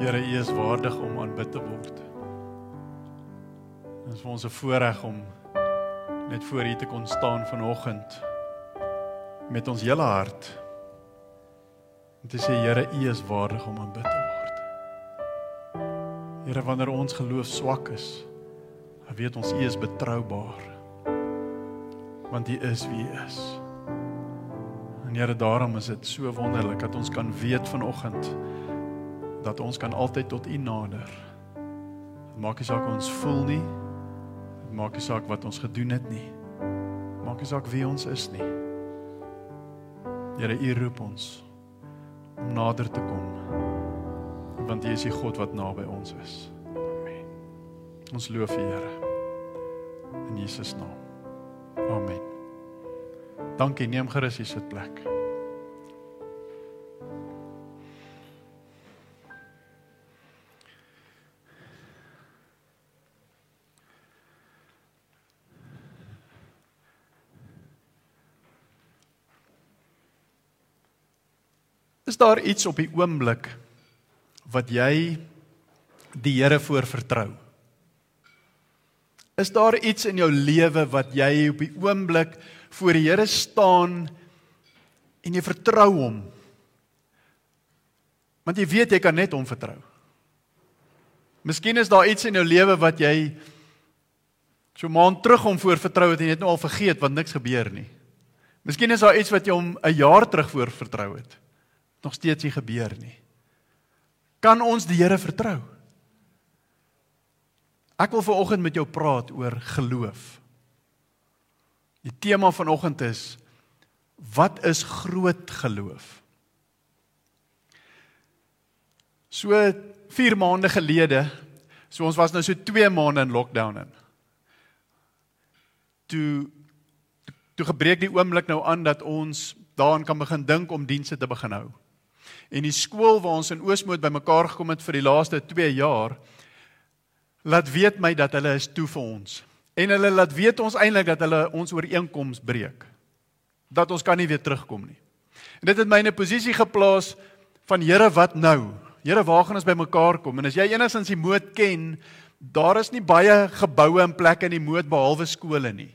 Here, U is waardig om aanbid te word. Dit is vir ons 'n voorreg om net voor U te kon staan vanoggend met ons hele hart. En te sê Here, U is waardig om aanbid te word. Here, wanneer ons geloof swak is, dan weet ons U is betroubaar. Want U is wie U is. En Here, daarom is dit so wonderlik dat ons kan weet vanoggend dat ons kan altyd tot U nader. Dit maak nie saak hoe ons voel nie. Dit maak nie saak wat ons gedoen het nie. Dit maak nie saak wie ons is nie. Here, U roep ons om nader te kom. Want U is die God wat naby ons is. Amen. Ons loof U, Here. In Jesus naam. Amen. Dankie, neem gerus hier sitplek. Is daar iets op die oomblik wat jy die Here voor vertrou? Is daar iets in jou lewe wat jy op die oomblik voor die Here staan en jy vertrou hom? Want jy weet jy kan net hom vertrou. Miskien is daar iets in jou lewe wat jy so maand terug hom voor vertrou het en jy het nou al vergeet want niks gebeur nie. Miskien is daar iets wat jy hom 'n jaar terug voor vertrou het nog steeds nie gebeur nie. Kan ons die Here vertrou? Ek wil veraloggend met jou praat oor geloof. Die tema vanoggend is wat is groot geloof? So 4 maande gelede, so ons was nou so 2 maande in lockdown in. Toe toe gebreek die oomblik nou aan dat ons daaraan kan begin dink om dienste te begin hou. En die skool waar ons in Oosmoed bymekaar gekom het vir die laaste 2 jaar laat weet my dat hulle is toe vir ons. En hulle laat weet ons eintlik dat hulle ons ooreenkoms breek. Dat ons kan nie weer terugkom nie. En dit het my in 'n posisie geplaas van Here wat nou? Here waar gaan ons bymekaar kom? En as jy enigstens die moed ken, daar is nie baie geboue en plekke in die moed behalwe skole nie.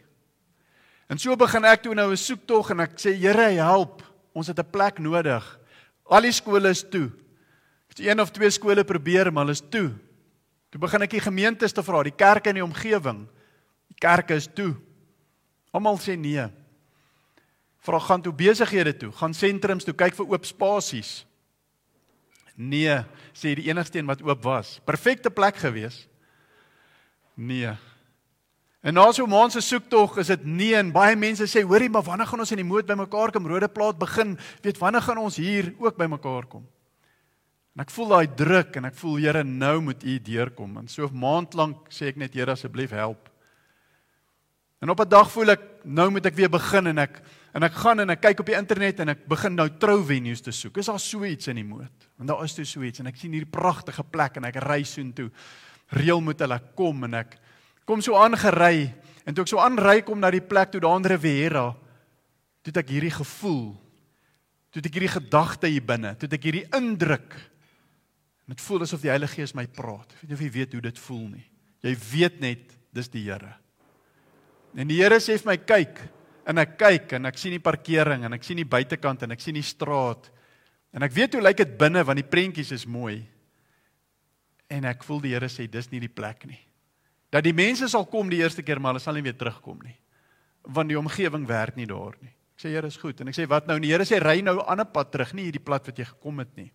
En so begin ek toe nou 'n soektog en ek sê Here help, ons het 'n plek nodig. Al die skole is toe. Ek het een of twee skole probeer, maar hulle is toe. Toe begin ek die gemeentes te vra, die kerke in die omgewing. Die kerke is toe. Almal sê nee. Vra gaan toe besighede toe, gaan sentrums toe, kyk vir oop spasies. Nee, sê die enigste een wat oop was. Perfekte plek gewees. Nee. En na so 'n maand se soektog is dit nee en baie mense sê hoorie maar wanneer gaan ons in die moed bymekaar kom? Rode plaas begin. Weet wanneer gaan ons hier ook bymekaar kom? En ek voel daai druk en ek voel Here nou moet u deurkom. En so 'n maand lank sê ek net Here asseblief help. En op 'n dag voel ek nou moet ek weer begin en ek en ek gaan en ek kyk op die internet en ek begin nou trou venues te soek. Is daar so iets in die moed want daar is toe so iets en ek sien hierdie pragtige plek en ek ry soontoe. Reël moet hulle kom en ek kom so aangery en toe ek so aanry kom na die plek toe daar in Riviera toe het ek hierdie gevoel. Toe het ek hierdie gedagte hier binne. Toe het ek hierdie indruk. En dit voel asof die Heilige Gees my praat. Ek weet nie of jy weet hoe dit voel nie. Jy weet net dis die Here. En die Here sê vir my kyk. En ek kyk en ek sien die parkering en ek sien die buitekant en ek sien die straat. En ek weet hoe lyk dit binne want die prentjies is mooi. En ek voel die Here sê dis nie die plek nie dat die mense sal kom die eerste keer maar hulle sal nie weer terugkom nie. Want die omgewing werk nie daar nie. Ek sê Here is goed. En ek sê wat nou? En die Here sê ry nou 'n ander pad terug nie hierdie pad wat jy gekom het nie.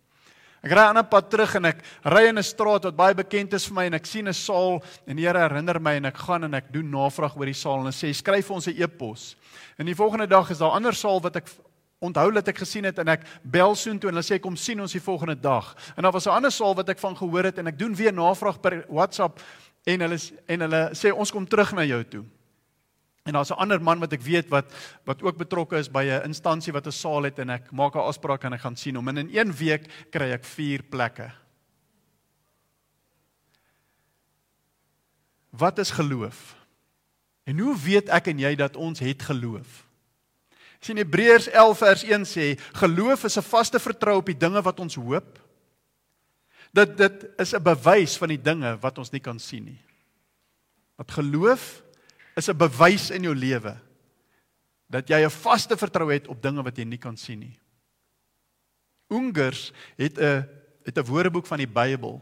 Ek ry 'n ander pad terug en ek ry in 'n straat wat baie bekend is vir my en ek sien 'n saal en die Here herinner my en ek gaan en ek doen navraag oor die saal en sê skryf ons 'n e-pos. En die volgende dag is daar 'n ander saal wat ek onthou dat ek gesien het en ek bel soontoe en hulle sê kom sien ons die volgende dag. En daar was 'n ander saal wat ek van gehoor het en ek doen weer navraag per WhatsApp en hulle en hulle sê ons kom terug na jou toe. En daar's 'n ander man wat ek weet wat wat ook betrokke is by 'n instansie wat 'n saal het en ek maak 'n afspraak en ek gaan sien hom en in een week kry ek 4 plekke. Wat is geloof? En hoe weet ek en jy dat ons het geloof? Sien Hebreërs 11 vers 1 sê geloof is 'n vaste vertroue op die dinge wat ons hoop Dat dit is 'n bewys van die dinge wat ons nie kan sien nie. Dat geloof is 'n bewys in jou lewe dat jy 'n vaste vertroue het op dinge wat jy nie kan sien nie. Ungers het 'n het 'n woordeboek van die Bybel.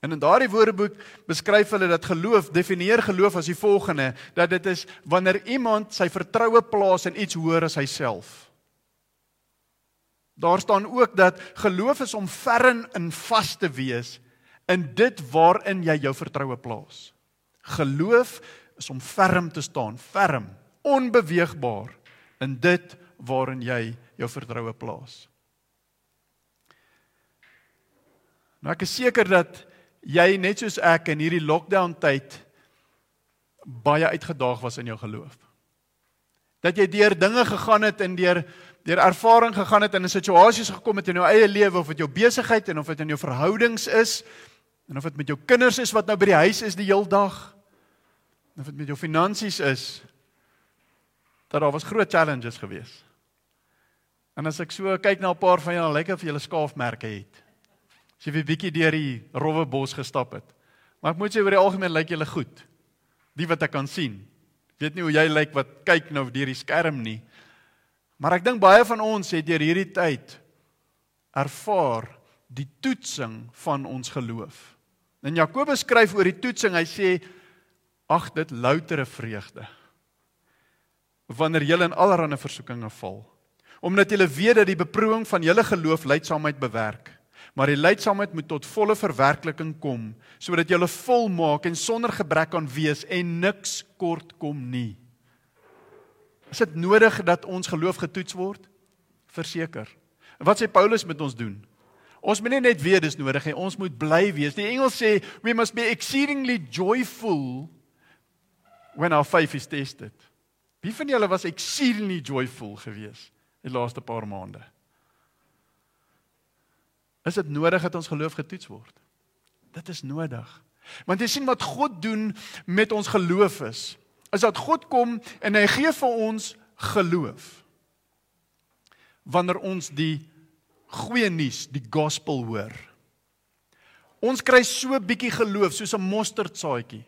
En in daardie woordeboek beskryf hulle dat geloof, definieer geloof as die volgende, dat dit is wanneer iemand sy vertroue plaas in iets hoër as hyself. Daar staan ook dat geloof is om ferm en vas te wees in dit waarin jy jou vertroue plaas. Geloof is om ferm te staan, ferm, onbeweegbaar in dit waarin jy jou vertroue plaas. Nou ek is seker dat jy net soos ek in hierdie lockdown tyd baie uitgedaag was in jou geloof. Dat jy deur dinge gegaan het en deur deur ervaring gegaan het en in situasies gekom het in jou eie lewe of dit jou besigheid en of dit in jou verhoudings is en of dit met jou kinders is wat nou by die huis is die heel dag of dit met jou finansies is dat daar was groot challenges gewees. En as ek so kyk na 'n paar van julle, lyk of julle skaafmerke het. As jy 'n bietjie deur die rowwe bos gestap het. Maar ek moet sê oor die algemeen lyk julle goed. Die wat ek kan sien. Ek weet nie hoe jy lyk wat kyk nou deur die skerm nie. Maar ek dink baie van ons het deur hierdie tyd ervaar die toetsing van ons geloof. En Jakobus skryf oor die toetsing. Hy sê ag dit loutere vreugde wanneer julle in allerlei versoekinge val omdat julle weet dat die beproewing van julle geloof leidsaamheid bewerk maar die leidsaamheid moet tot volle verwerkliking kom sodat jy volmaak en sonder gebrek kan wees en niks kort kom nie. Is dit nodig dat ons geloof getoets word? Verseker. En wat sê Paulus met ons doen? Ons moet nie net weet dis nodig nie, ons moet bly wees. Die Engels sê we must be exceedingly joyful when our faith is tested. Wie van julle was exceedingly joyful geweest die laaste paar maande? Is dit nodig dat ons geloof getoets word? Dit is nodig. Want jy sien wat God doen met ons geloof is, is dat God kom en hy gee vir ons geloof. Wanneer ons die goeie nuus, die gospel hoor. Ons kry so bietjie geloof soos 'n mosterdsaadjie.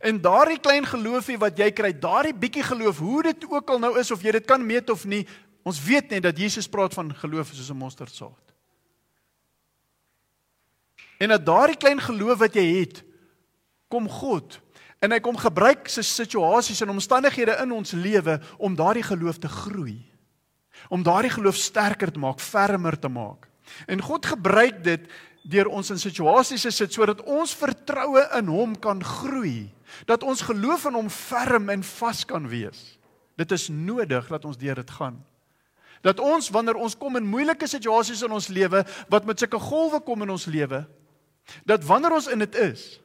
En daardie klein geloofie wat jy kry, daardie bietjie geloof, hoe dit ook al nou is of jy dit kan meet of nie, ons weet net dat Jesus praat van geloof soos 'n mosterdsaad. En dat daardie klein geloof wat jy het, kom God en hy kom gebruik se situasies en omstandighede in ons lewe om daardie geloof te groei. Om daardie geloof sterker te maak, fermer te maak. En God gebruik dit deur ons in situasies te sit sodat ons vertroue in hom kan groei, dat ons geloof in hom ferm en vas kan wees. Dit is nodig dat ons deur dit gaan. Dat ons wanneer ons kom in moeilike situasies in ons lewe wat met sulke golwe kom in ons lewe, dat wanneer ons in dit is,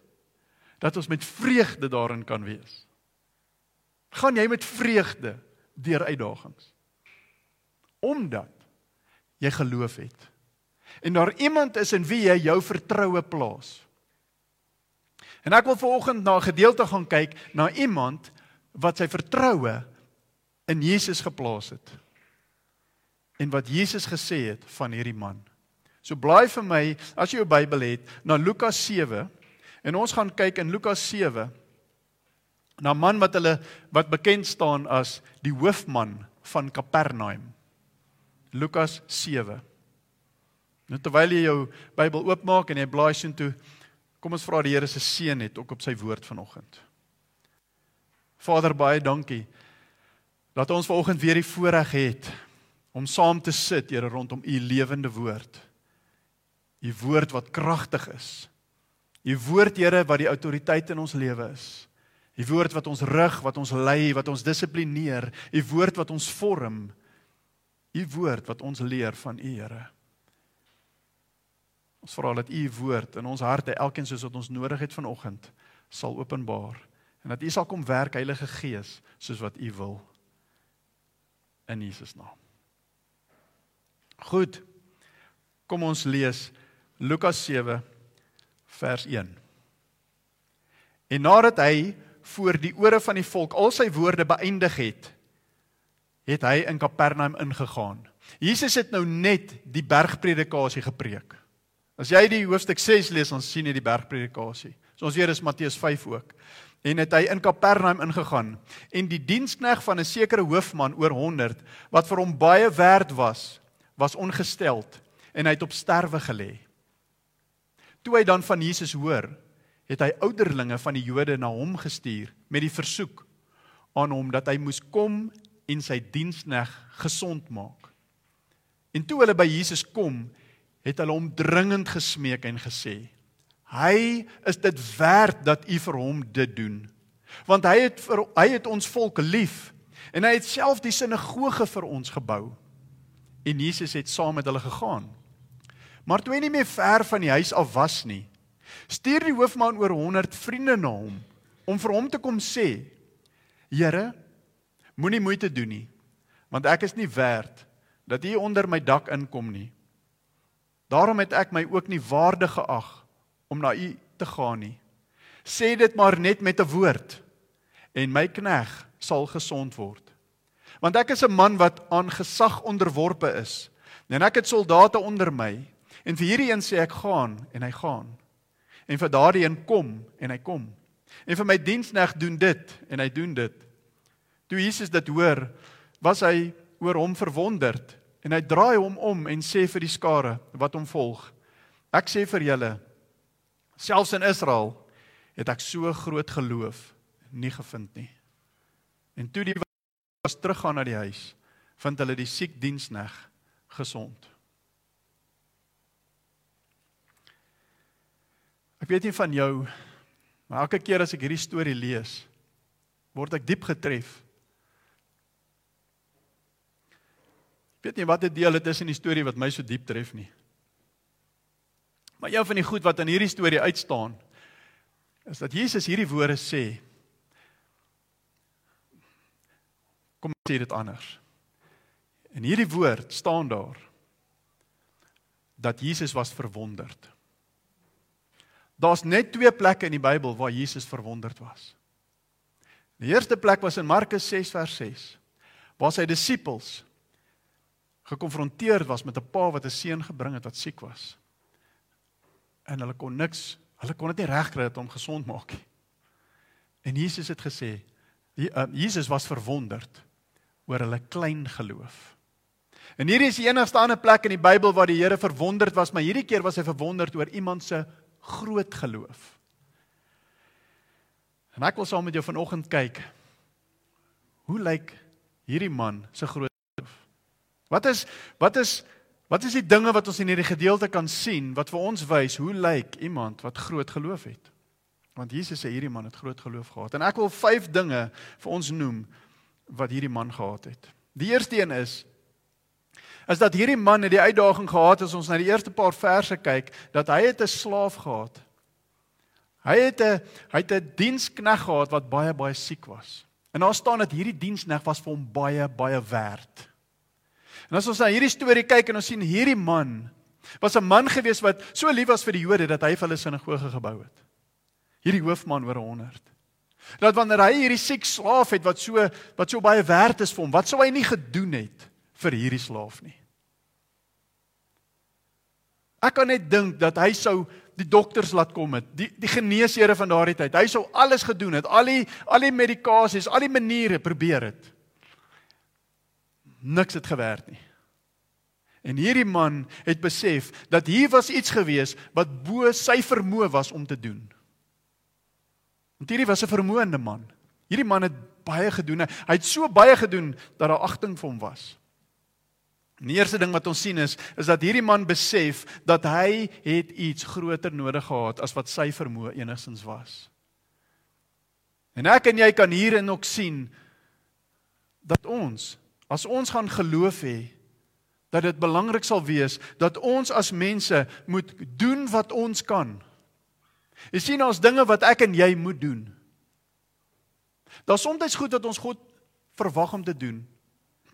dat ons met vreugde daarin kan wees. Gaan jy met vreugde deur uitdagings? Omdat jy geloof het. En daar iemand is in wie jy jou vertroue plaas. En ek wil veraloggend na 'n gedeelte gaan kyk na iemand wat sy vertroue in Jesus geplaas het. En wat Jesus gesê het van hierdie man. So blaai vir my as jy jou Bybel het na Lukas 7 en ons gaan kyk in Lukas 7 na 'n man wat hulle wat bekend staan as die hoofman van Kapernaum. Lukas 7. Nou terwyl jy jou Bybel oopmaak en jy blaai sien toe, kom ons vra die Here se seën het ook op sy woord vanoggend. Vader baie dankie dat ons vanoggend weer die voorreg het om saam te sit, Here, rondom u lewende woord. U woord wat kragtig is. U woord Here wat die autoriteit in ons lewe is. U woord wat ons rig, wat ons lei, wat ons dissiplineer. U woord wat ons vorm. U woord wat ons leer van U Here. Ons vra dat U woord in ons harte, elkeen soos wat ons nodig het vanoggend, sal openbaar en dat U sal kom werk Heilige Gees soos wat U wil. In Jesus naam. Goed. Kom ons lees Lukas 7 vers 1. En nadat hy voor die ore van die volk al sy woorde beëindig het, het hy in Kapernaum ingegaan. Jesus het nou net die bergpredikasie gepreek. As jy die hoofstuk 6 lees, dan sien jy die bergpredikasie. So ons weer is Matteus 5 ook. En het hy in Kapernaum ingegaan en die dienskneg van 'n sekere hoofman oor 100 wat vir hom baie werd was, was ongesteld en hy het op sterwe gelê. Toe hy dan van Jesus hoor, het hy ouderlinge van die Jode na hom gestuur met die versoek aan hom dat hy moes kom en sy dienskneg gesond maak. En toe hulle by Jesus kom, het hulle hom dringend gesmeek en gesê: "Hy is dit werd dat u vir hom dit doen, want hy het vir hy het ons volk lief en hy het self die sinagoge vir ons gebou." En Jesus het saam met hulle gegaan. Maar toe hy nie meer ver van die huis af was nie, stuur die hoofman oor 100 vriende na hom om vir hom te kom sê: "Here, moenie moeite doen nie, want ek is nie werd dat u onder my dak inkom nie." Daarom het ek my ook nie waardig geag om na u te gaan nie. Sê dit maar net met 'n woord en my knegg sal gesond word. Want ek is 'n man wat aan gesag onderworpe is. En ek het soldate onder my en vir hierdie een sê ek gaan en hy gaan. En vir daardie een kom en hy kom. En vir my diensneg doen dit en hy doen dit. Toe Jesus dit hoor, was hy oor hom verwonderd En hy draai hom om en sê vir die skare wat hom volg: Ek sê vir julle, selfs in Israel het ek so groot geloof nie gevind nie. En toe die was teruggaan na die huis, vind hulle die siek diensneg gesond. Ek weet nie van jou, maar elke keer as ek hierdie storie lees, word ek diep getref weet nie deel dit is in die storie wat my so diep tref nie. Maar een van die goed wat in hierdie storie uitstaan is dat Jesus hierdie woorde sê. Kom ek sê dit anders. In hierdie woord staan daar dat Jesus was verwonderd. Daar's net twee plekke in die Bybel waar Jesus verwonderd was. Die eerste plek was in Markus 6 vers 6 waar sy disippels gekonfronteer was met 'n pa wat 'n seun gebring het wat siek was. En hulle kon niks, hulle kon dit nie regkry om gesond maak nie. En Jesus het gesê, die, uh, Jesus was verwonderd oor hulle klein geloof. En hierdie is die enigste ander plek in die Bybel waar die Here verwonderd was, maar hierdie keer was hy verwonderd oor iemand se groot geloof. En ek wil saam met jou vanoggend kyk hoe lyk hierdie man se groot Wat is wat is wat is die dinge wat ons in hierdie gedeelte kan sien wat vir ons wys hoe lyk iemand wat groot geloof het? Want Jesus sê hierdie man het groot geloof gehad. En ek wil 5 dinge vir ons noem wat hierdie man gehad het. Die eerste een is is dat hierdie man het die uitdaging gehad as ons na die eerste paar verse kyk dat hy het 'n slaaf gehad. Hy het 'n hy het 'n dienskneg gehad wat baie baie siek was. En daar staan dat hierdie dienskneg was vir hom baie baie werd. En as ons na hierdie storie kyk en ons sien hierdie man was 'n man gewees wat so lief was vir die Jode dat hy vir hulle sinagoge gebou het. Hierdie hoofman oor 100. Dat wanneer hy hierdie siek slaaf het wat so wat so baie werd is vir hom, wat sou hy nie gedoen het vir hierdie slaaf nie? Ek kan net dink dat hy sou die dokters laat kom het, die die geneesere van daardie tyd. Hy sou alles gedoen het, al die al die medikasies, al die maniere probeer het niks het gewerk nie. En hierdie man het besef dat hier was iets gewees wat bo sy vermoë was om te doen. Want hierdie was 'n vermoënde man. Hierdie man het baie gedoen. Hy het so baie gedoen dat daar agting vir hom was. Die eerste ding wat ons sien is is dat hierdie man besef dat hy het iets groter nodig gehad as wat sy vermoë enigstens was. En ek en jy kan hierin ook sien dat ons As ons gaan geloof hê dat dit belangrik sal wees dat ons as mense moet doen wat ons kan. Jy sien ons dinge wat ek en jy moet doen. Daar's soms goed wat ons God verwag om te doen.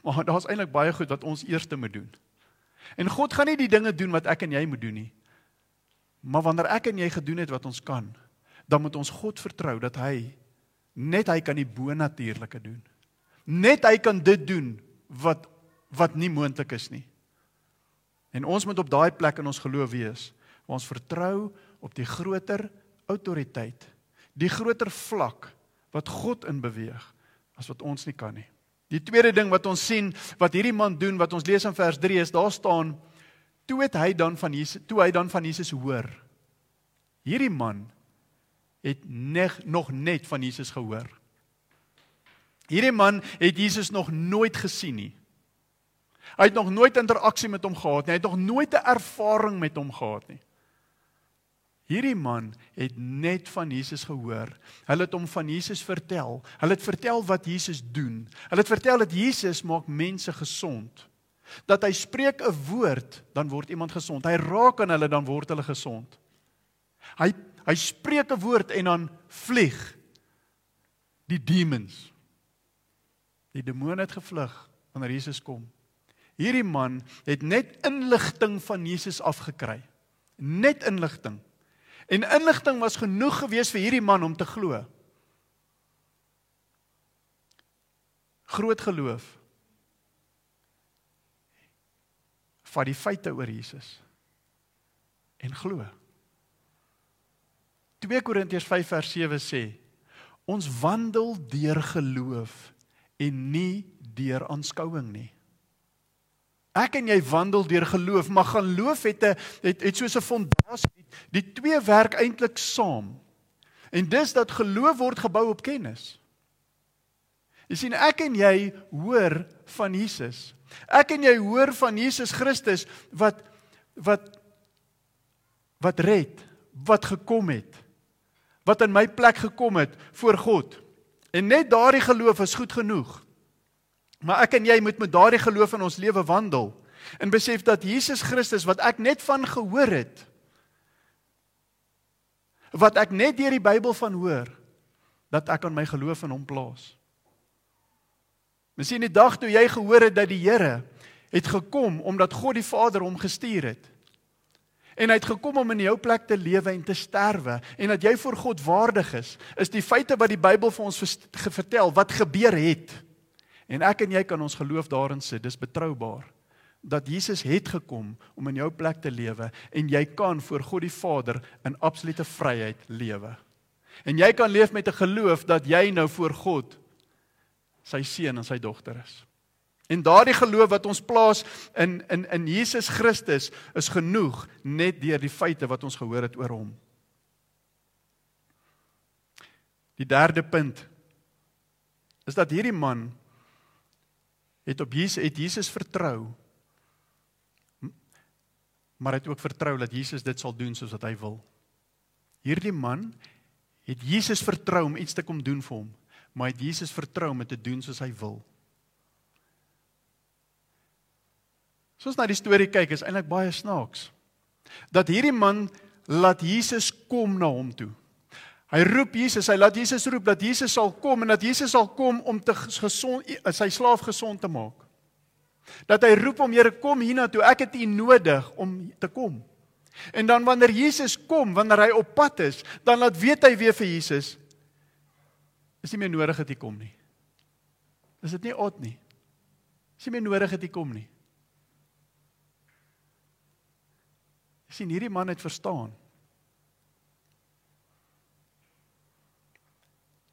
Maar daar's eintlik baie goed wat ons eers moet doen. En God gaan nie die dinge doen wat ek en jy moet doen nie. Maar wanneer ek en jy gedoen het wat ons kan, dan moet ons God vertrou dat hy net hy kan die bonatuurlike doen. Net hy kan dit doen wat wat nie moontlik is nie. En ons moet op daai plek in ons geloof wees Ons vertrou op die groter autoriteit, die groter vlak wat God in beweeg as wat ons nie kan nie. Die tweede ding wat ons sien wat hierdie man doen wat ons lees in vers 3 is daar staan toe het hy dan van Jesus toe hy dan van Jesus hoor. Hierdie man het neg, nog net van Jesus gehoor. Hierdie man het Jesus nog nooit gesien nie. Hy het nog nooit interaksie met hom gehad nie. Hy het nog nooit 'n ervaring met hom gehad nie. Hierdie man het net van Jesus gehoor. Hulle het hom van Jesus vertel. Hulle het vertel wat Jesus doen. Hulle het vertel dat Jesus maak mense gesond. Dat hy spreek 'n woord, dan word iemand gesond. Hy raak aan hulle dan word hulle gesond. Hy hy spreek 'n woord en dan vlieg die demons. Die demone het gevlug wanneer Jesus kom. Hierdie man het net inligting van Jesus afgekry. Net inligting. En inligting was genoeg geweest vir hierdie man om te glo. Groot geloof. Vat die feite oor Jesus en glo. 2 Korintiërs 5 vers 7 sê: Ons wandel deur geloof en nie deur aanskouing nie. Ek en jy wandel deur geloof, maar geloof het 'n het het soos 'n fondasie. Die twee werk eintlik saam. En dis dat geloof word gebou op kennis. Jy sien ek en jy hoor van Jesus. Ek en jy hoor van Jesus Christus wat wat wat red, wat gekom het. Wat in my plek gekom het voor God. En net daardie geloof is goed genoeg. Maar ek en jy moet met daardie geloof in ons lewe wandel en besef dat Jesus Christus wat ek net van gehoor het wat ek net deur die Bybel van hoor dat ek aan my geloof in hom plaas. Miskien die dag toe jy gehoor het dat die Here het gekom omdat God die Vader hom gestuur het. En hy het gekom om in jou plek te lewe en te sterwe en dat jy voor God waardig is, is die feite wat die Bybel vir ons vertel wat gebeur het. En ek en jy kan ons geloof daarin sit, dis betroubaar dat Jesus het gekom om in jou plek te lewe en jy kan voor God die Vader in absolute vryheid lewe. En jy kan leef met 'n geloof dat jy nou voor God sy seun en sy dogter is. En daardie geloof wat ons plaas in in in Jesus Christus is genoeg net deur die feite wat ons gehoor het oor hom. Die derde punt is dat hierdie man het op Jesus het Jesus vertrou. Maar het ook vertrou dat Jesus dit sal doen soos wat hy wil. Hierdie man het Jesus vertrou om iets te kom doen vir hom, maar het Jesus vertrou om dit te doen soos hy wil. Soos na die storie kyk is eintlik baie snaaks. Dat hierdie man laat Jesus kom na hom toe. Hy roep Jesus, hy laat Jesus roep dat Jesus sal kom en dat Jesus sal kom om te gesond sy slaaf gesond te maak. Dat hy roep om Here kom hiernatoe, ek het U nodig om te kom. En dan wanneer Jesus kom, wanneer hy op pad is, dan laat weet hy weer vir Jesus is nie meer nodig dat hy kom nie. Is dit nie oud nie? Is nie meer nodig dat hy kom nie. sien hierdie man het verstaan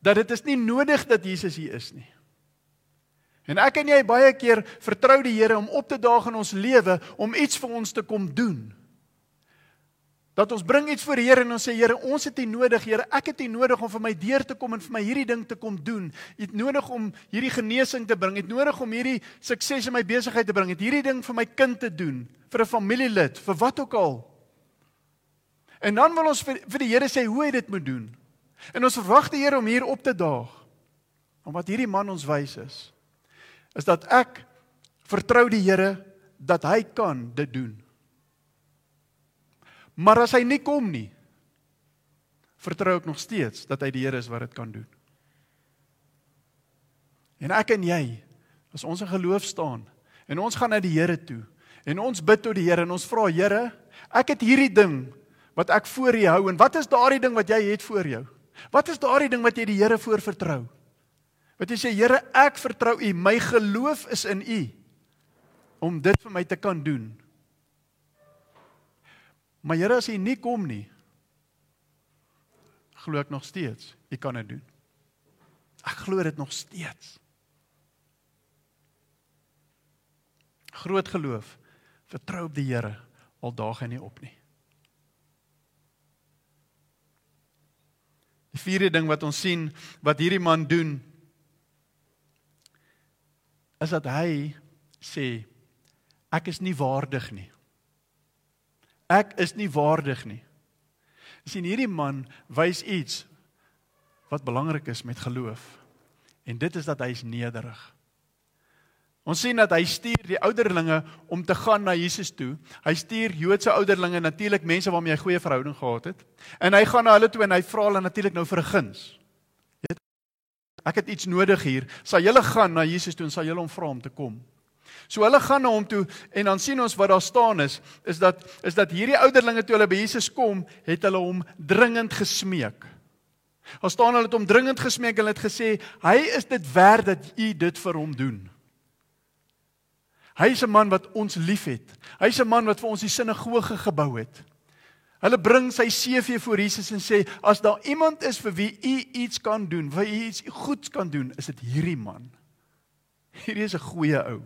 dat dit is nie nodig dat Jesus hier is nie. En ek en jy baie keer vertrou die Here om op te daag in ons lewe om iets vir ons te kom doen. Dat ons bring iets voor die Here en ons sê Here, ons het U nodig, Here, ek het U nodig om vir my deur te kom en vir my hierdie ding te kom doen. U het nodig om hierdie genesing te bring, het nodig om hierdie sukses in my besigheid te bring, het hierdie ding vir my kind te doen, vir 'n familielid, vir wat ook al. En dan wil ons vir, vir die Here sê hoe hy dit moet doen. En ons verwag die Here om hier op te daag. Om wat hierdie man ons wys is, is dat ek vertrou die Here dat hy kan dit doen. Maar as hy nie kom nie, vertrou ek nog steeds dat hy die Here is wat dit kan doen. En ek en jy, as ons in geloof staan en ons gaan na die Here toe en ons bid tot die Here en ons vra Here, ek het hierdie ding wat ek voor U hou en wat is daardie ding wat jy het voor jou? Wat is daardie ding wat jy die Here voor vertrou? Wat jy sê Here, ek vertrou U, my geloof is in U om dit vir my te kan doen. Maar Here, as U nie kom nie, glo ek nog steeds, U kan dit doen. Ek glo dit nog steeds. Groot geloof. Vertrou op die Here al daag hy nie op nie. Die vierde ding wat ons sien wat hierdie man doen is dat hy sê ek is nie waardig nie. Ek is nie waardig nie. Sien hierdie man wys iets wat belangrik is met geloof. En dit is dat hy is nederig. Ons sien dat hy stuur die ouderlinge om te gaan na Jesus toe. Hy stuur Joodse ouderlinge, natuurlik mense waarmee hy goeie verhouding gehad het. En hy gaan na hulle toe en hy vra hulle natuurlik nou vir 'n guns. Ek het iets nodig hier. Sal julle gaan na Jesus toe en sal julle hom vra om te kom? So hulle gaan na hom toe en dan sien ons wat daar staan is, is dat is dat hierdie ouderlinge toe hulle by Jesus kom, het hulle hom dringend gesmeek. Daar staan hulle het hom dringend gesmeek en hulle het gesê, "Hy is dit werd dat u dit vir hom doen." Hy's 'n man wat ons liefhet. Hy's 'n man wat vir ons die sinagoge gebou het. Hulle bring sy CV voor Jesus en sê as daar iemand is vir wie u iets kan doen, vir u iets goeds kan doen, is dit hierdie man. Hierdie is 'n goeie ou.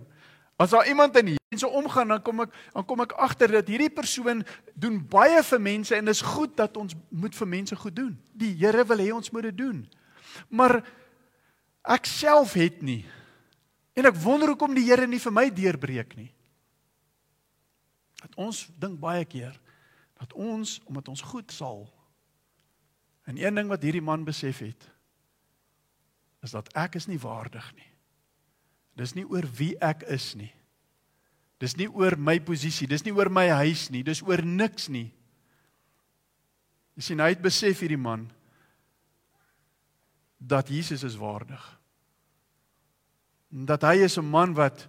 As daar iemand in hier so omgaan, dan kom ek dan kom ek agter dat hierdie persoon doen baie vir mense en dis goed dat ons moet vir mense goed doen. Die Here wil hê ons moet dit doen. Maar ek self het nie En ek wonder hoekom die Here nie vir my deurbreek nie. Dat ons dink baie keer dat ons omdat ons goed sal. En een ding wat hierdie man besef het is dat ek is nie waardig nie. Dis nie oor wie ek is nie. Dis nie oor my posisie, dis nie oor my huis nie, dis oor niks nie. Jy sien hy het besef hierdie man dat Jesus is waardig dat hy is 'n man wat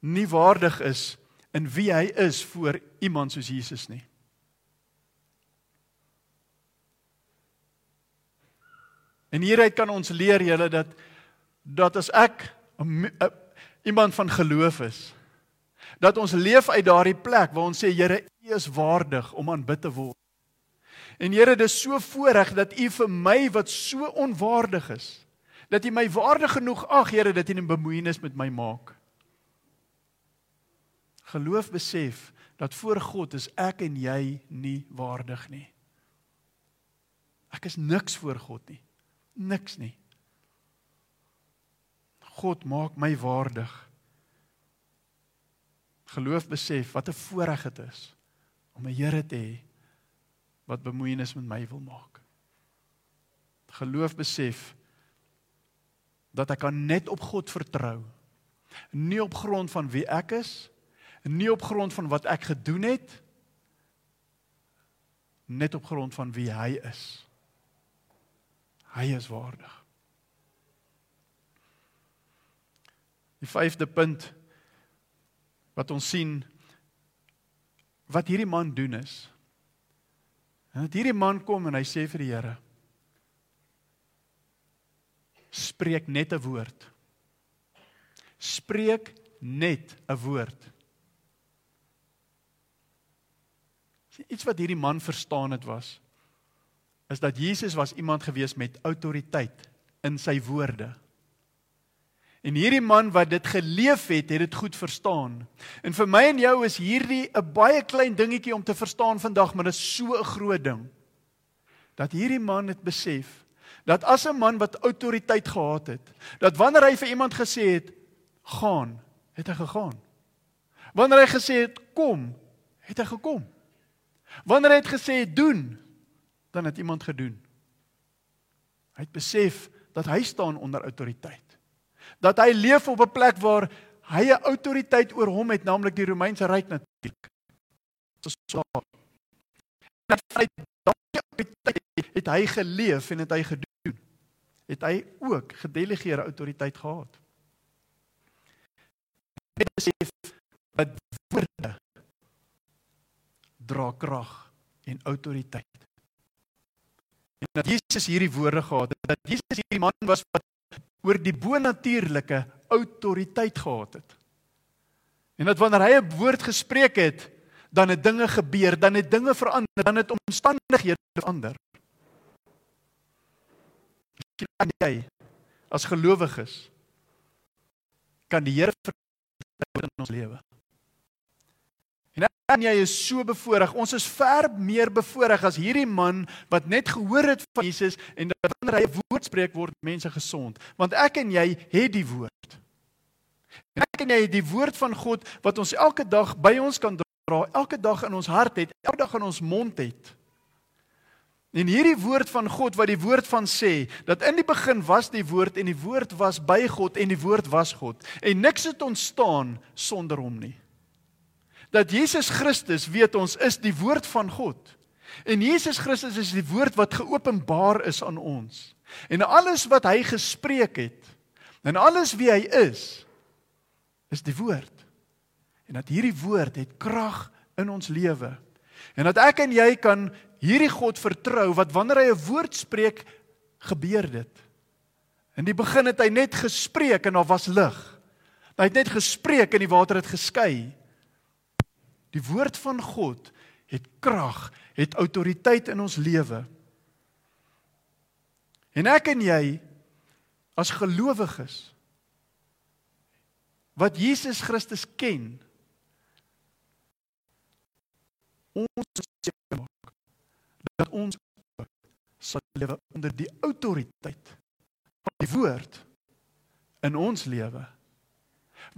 nie waardig is in wie hy is voor iemand soos Jesus nie. En hieruit kan ons leer julle dat dat as ek a, a, iemand van geloof is, dat ons leef uit daardie plek waar ons sê Here, U is waardig om aanbid te word. En Here, dis so voorreg dat U vir my wat so onwaardig is, dat U my waardig genoeg ag, Here, dat U 'n bemoeienis met my maak. Geloof besef dat voor God is ek en jy nie waardig nie. Ek is niks voor God nie. Niks nie. God maak my waardig. Geloof besef wat 'n voorreg dit is om 'n Here te hê wat bemoeienis met my wil maak. Geloof besef dat ek kan net op God vertrou. Nie op grond van wie ek is, nie op grond van wat ek gedoen het, net op grond van wie hy is. Hy is waardig. Die vyfde punt wat ons sien wat hierdie man doen is. En dat hierdie man kom en hy sê vir die Here: spreek net 'n woord. Spreek net 'n woord. Iets wat hierdie man verstaan het was is dat Jesus was iemand gewees met autoriteit in sy woorde. En hierdie man wat dit geleef het, het dit goed verstaan. En vir my en jou is hierdie 'n baie klein dingetjie om te verstaan vandag, maar dit is so 'n groot ding. Dat hierdie man het besef dat as 'n man wat autoriteit gehad het, dat wanneer hy vir iemand gesê het gaan, het hy gegaan. Wanneer hy gesê het kom, het hy gekom. Wanneer hy het gesê doen, dan het iemand gedoen. Hy het besef dat hy staan onder autoriteit. Dat hy leef op 'n plek waar hy 'n autoriteit oor hom het, naamlik die Romeinse ryk natuurlik. So dat hy het hy geleef en het hy gedoen het hy ook gedelegeerde autoriteit gehad. Hy besef dat woorde dra krag en autoriteit. En dat Jesus hierdie woorde gehad het, dat Jesus hierdie man was wat oor die bonatuurlike autoriteit gehad het. En dat wanneer hy 'n woord gespreek het, dan het dinge gebeur, dan het dinge verander, dan het omstandighede verander. Kan jy as gelowiges kan die Here vertrou in ons lewe? En en jy is so bevoorreg. Ons is ver meer bevoorreg as hierdie man wat net gehoor het van Jesus en dat wanneer hy 'n woord spreek word mense gesond. Want ek en jy het die woord. En ek en jy het die woord van God wat ons elke dag by ons kan dra, elke dag in ons hart het, elke dag in ons mond het. En hierdie woord van God wat die woord van sê dat in die begin was die woord en die woord was by God en die woord was God en niks het ontstaan sonder hom nie dat Jesus Christus weet ons is die woord van God. En Jesus Christus is die woord wat geopenbaar is aan ons. En alles wat hy gespreek het en alles wie hy is is die woord. En dat hierdie woord het krag in ons lewe. En dat ek en jy kan hierdie God vertrou wat wanneer hy 'n woord spreek gebeur dit. In die begin het hy net gespreek en daar was lig. Hy het net gespreek en die water het geskei. Die woord van God het krag, het autoriteit in ons lewe. En ek en jy as gelowiges wat Jesus Christus ken, ons seker maak dat ons sal lewe onder die autoriteit van die woord in ons lewe.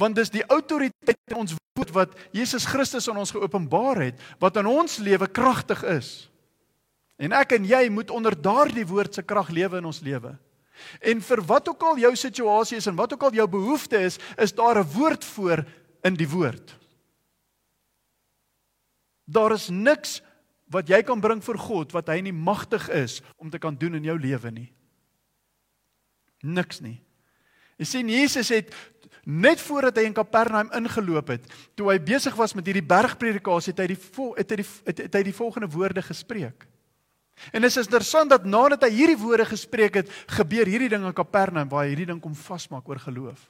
Want dis die autoriteit in ons woord wat Jesus Christus aan ons geopenbaar het wat in ons lewe kragtig is. En ek en jy moet onder daardie woord se krag lewe in ons lewe. En vir wat ook al jou situasie is en wat ook al jou behoefte is, is daar 'n woord voor in die woord. Daar is niks wat jy kan bring vir God wat hy nie magtig is om te kan doen in jou lewe nie. Niks nie. Jy sien Jesus het net voordat hy in Kapernaum ingeloop het, toe hy besig was met hierdie bergpredikasie, het hy die het hy die het, het hy die volgende woorde gespreek. En dit is interessant dat nadat hy hierdie woorde gespreek het, gebeur hierdie ding in Kapernaum waar hy hierdie ding kom vasmaak oor geloof.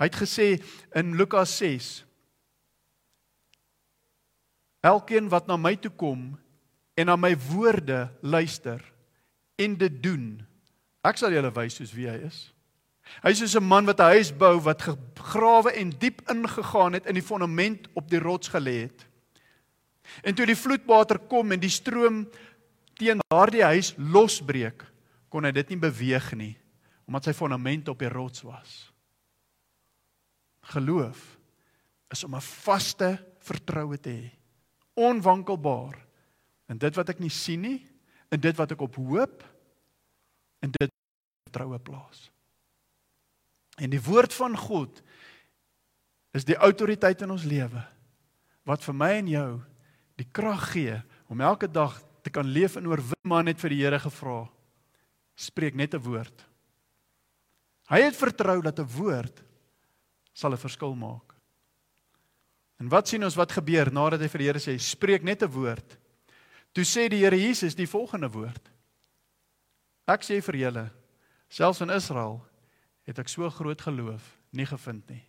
Hy het gesê in Lukas 6 Elkeen wat na my toe kom en na my woorde luister en dit doen, ek sal julle wys soos wie hy is. Hy is soos 'n man wat 'n huis bou wat gegrawe en diep ingegaan het in die fondament op die rots gelê het. En toe die vloedwater kom en die stroom teen daardie huis losbreek, kon hy dit nie beweeg nie omdat sy fondament op die rots was. Geloof is om 'n vaste vertroue te hê, onwankelbaar in dit wat ek nie sien nie, in dit wat ek op hoop, in dit vertroue plaas. En die woord van God is die autoriteit in ons lewe wat vir my en jou die krag gee om elke dag te kan leef en oorwin maar net vir die Here gevra. Spreek net 'n woord. Hy het vertrou dat 'n woord sal 'n verskil maak. En wat sien ons wat gebeur nadat hy vir die Here sê spreek net 'n woord? Toe sê die Here Jesus die volgende woord. Ek sê vir julle selfs in Israel het ek so groot geloof nie gevind nie.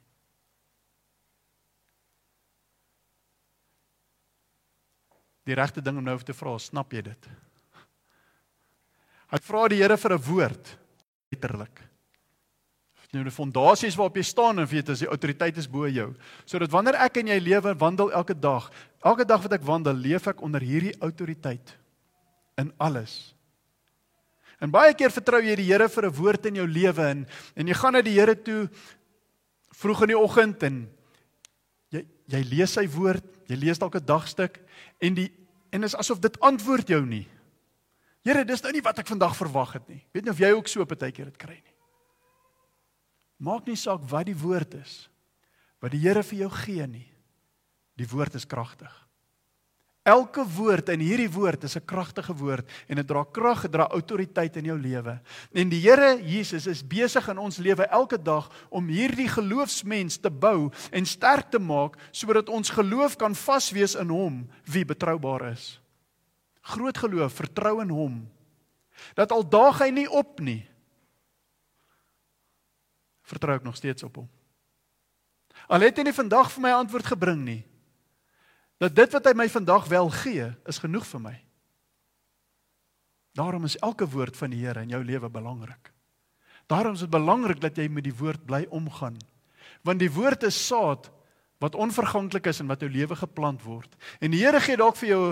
Die regte ding om nou te vra, snap jy dit? Hy vra die Here vir 'n woord letterlik. Nou die fondasies waarop jy staan en weet as die autoriteit is bo jou, sodat wanneer ek en jy lewe wandel elke dag, elke dag wat ek wandel, leef ek onder hierdie autoriteit in alles. En baie keer vertrou jy die Here vir 'n woord in jou lewe en en jy gaan na die Here toe vroeg in die oggend en jy jy lees sy woord, jy lees dalk 'n dagstuk en die en is asof dit antwoord jou nie. Here, dis nou nie wat ek vandag verwag het nie. Weet nie of jy ook so baie keer dit kry nie. Maak nie saak wat die woord is wat die Here vir jou gee nie. Die woord is kragtig. Elke woord in hierdie woord is 'n kragtige woord en dit dra krag, dit dra autoriteit in jou lewe. En die Here Jesus is besig in ons lewe elke dag om hierdie geloofsmens te bou en sterk te maak sodat ons geloof kan vaswees in hom wie betroubaar is. Groot geloof, vertrou in hom. Dat al daag hy nie op nie. Vertrou ek nog steeds op hom. Al het hy nie vandag vir my antwoord gebring nie dat dit wat hy my vandag wel gee, is genoeg vir my. Daarom is elke woord van die Here in jou lewe belangrik. Daarom is dit belangrik dat jy met die woord bly omgaan. Want die woord is saad wat onverganklik is en wat jou lewe geplant word. En die Here gee dalk vir jou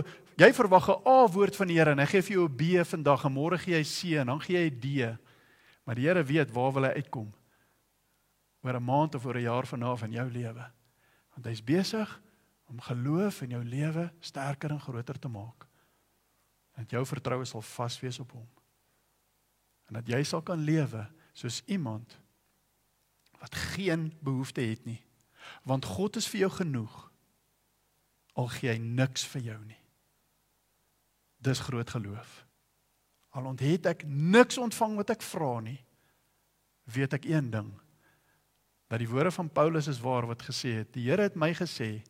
jy verwag 'n A woord van die Here en hy gee vir jou 'n B vandag en môre gee hy C en dan gee hy D. Maar die Here weet waar wil hy uitkom. Oor 'n maand of oor 'n jaar vanaf in jou lewe. Want hy's besig om geloof in jou lewe sterker en groter te maak. Dat jou vertroue sal vas wees op hom. En dat jy sal kan lewe soos iemand wat geen behoefte het nie. Want God is vir jou genoeg. Al gee hy niks vir jou nie. Dis groot geloof. Al onthet ek niks ontvang wat ek vra nie, weet ek een ding dat die woorde van Paulus is waar wat gesê het, die Here het my gesê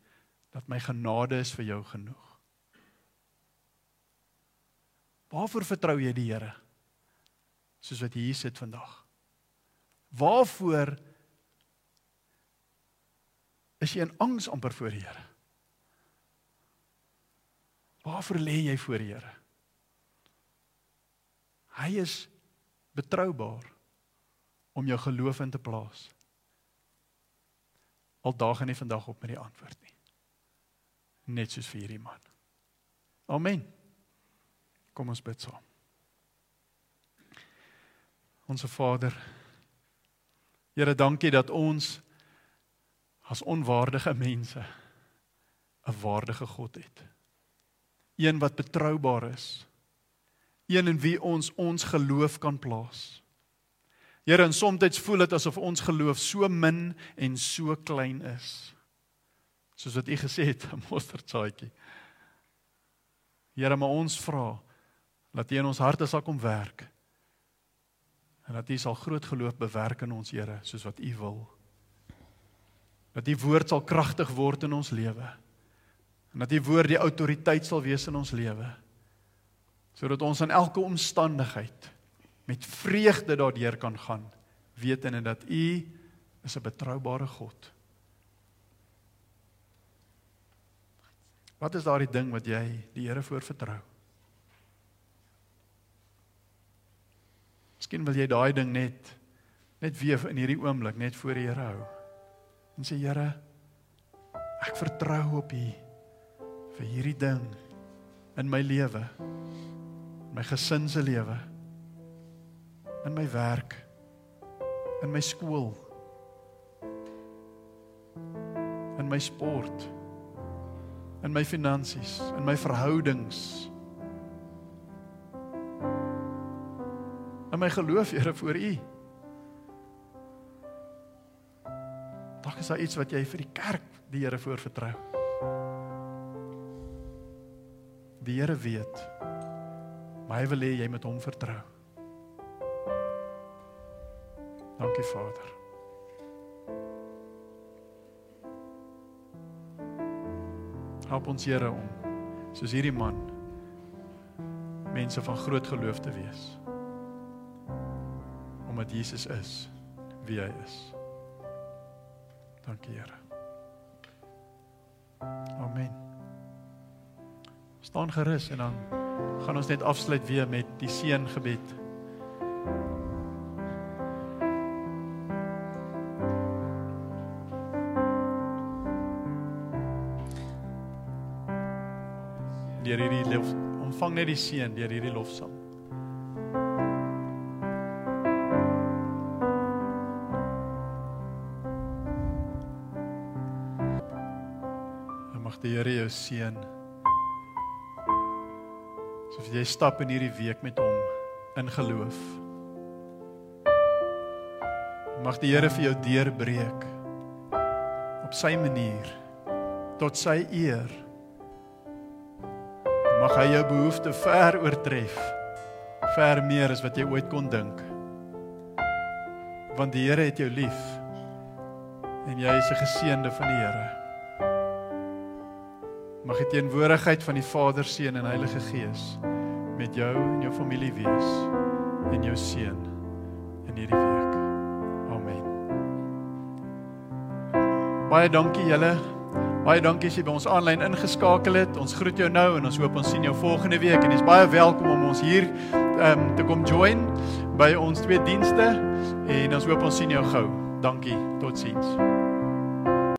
dat my genade is vir jou genoeg. Waarvoor vertrou jy die Here? Soos wat jy hier sit vandag. Waarvoor is jy in angs amper voor die Here? Waarvoor lê jy voor die Here? Hy is betroubaar om jou geloof in te plaas. Al daag en nie vandag op met die antwoord nie net soos vir hierdie man. Amen. Kom ons bid saam. Onse Vader, Here, dankie dat ons as onwaardige mense 'n waardige God het. Een wat betroubaar is. Een in wie ons ons geloof kan plaas. Here, en soms voel dit asof ons geloof so min en so klein is soos wat u gesê het 'n mosterdsaadjie. Here, maar ons vra dat u in ons harte sal kom werk. En dat u sal groot geloof bewerk in ons Here soos wat u wil. Dat u woord sal kragtig word in ons lewe. En dat u woord die autoriteit sal wees in ons lewe. Sodat ons in elke omstandigheid met vreugde daardeur kan gaan, wetende dat u is 'n betroubare God. Wat is daardie ding wat jy die Here voor vertrou? Miskien wil jy daai ding net net weer in hierdie oomblik net voor die Here hou. En sê Here, ek vertrou op U vir hierdie ding in my lewe. My gesin se lewe. In my werk. In my skool. In my sport in my finansies, in my verhoudings. In my geloof, Here, voor U. Dalk is daar iets wat jy vir die kerk die Here voorvertrou. Die Here weet. Maar hy wil hê jy moet hom vertrou. Dankie Vader. Help ons Here om soos hierdie man mense van groot geloof te wees. Omdat Jesus is wie hy is. Dankie Here. Amen. Staan gerus en dan gaan ons net afsluit weer met die seëngebed. Net die seën deur hierdie lofsang. Mag die Here jou seën. Soos jy stap in hierdie week met hom in geloof. Mag die Here vir jou deurbreek op sy manier tot sy eer mag hy jou behoefte ver oortref. Ver meer as wat jy ooit kon dink. Want die Here het jou lief. En jy is 'n geseënde van die Here. Mag die teenwoordigheid van die Vader, Seun en Heilige Gees met jou en jou familie wees en jou seën in hierdie week. Amen. Baie dankie julle Baie dankie as jy by ons aanlyn ingeskakel het. Ons groet jou nou en ons hoop ons sien jou volgende week en jy's baie welkom om ons hier ehm um, te kom join by ons twee dienste en ons hoop ons sien jou gou. Dankie. Totsiens.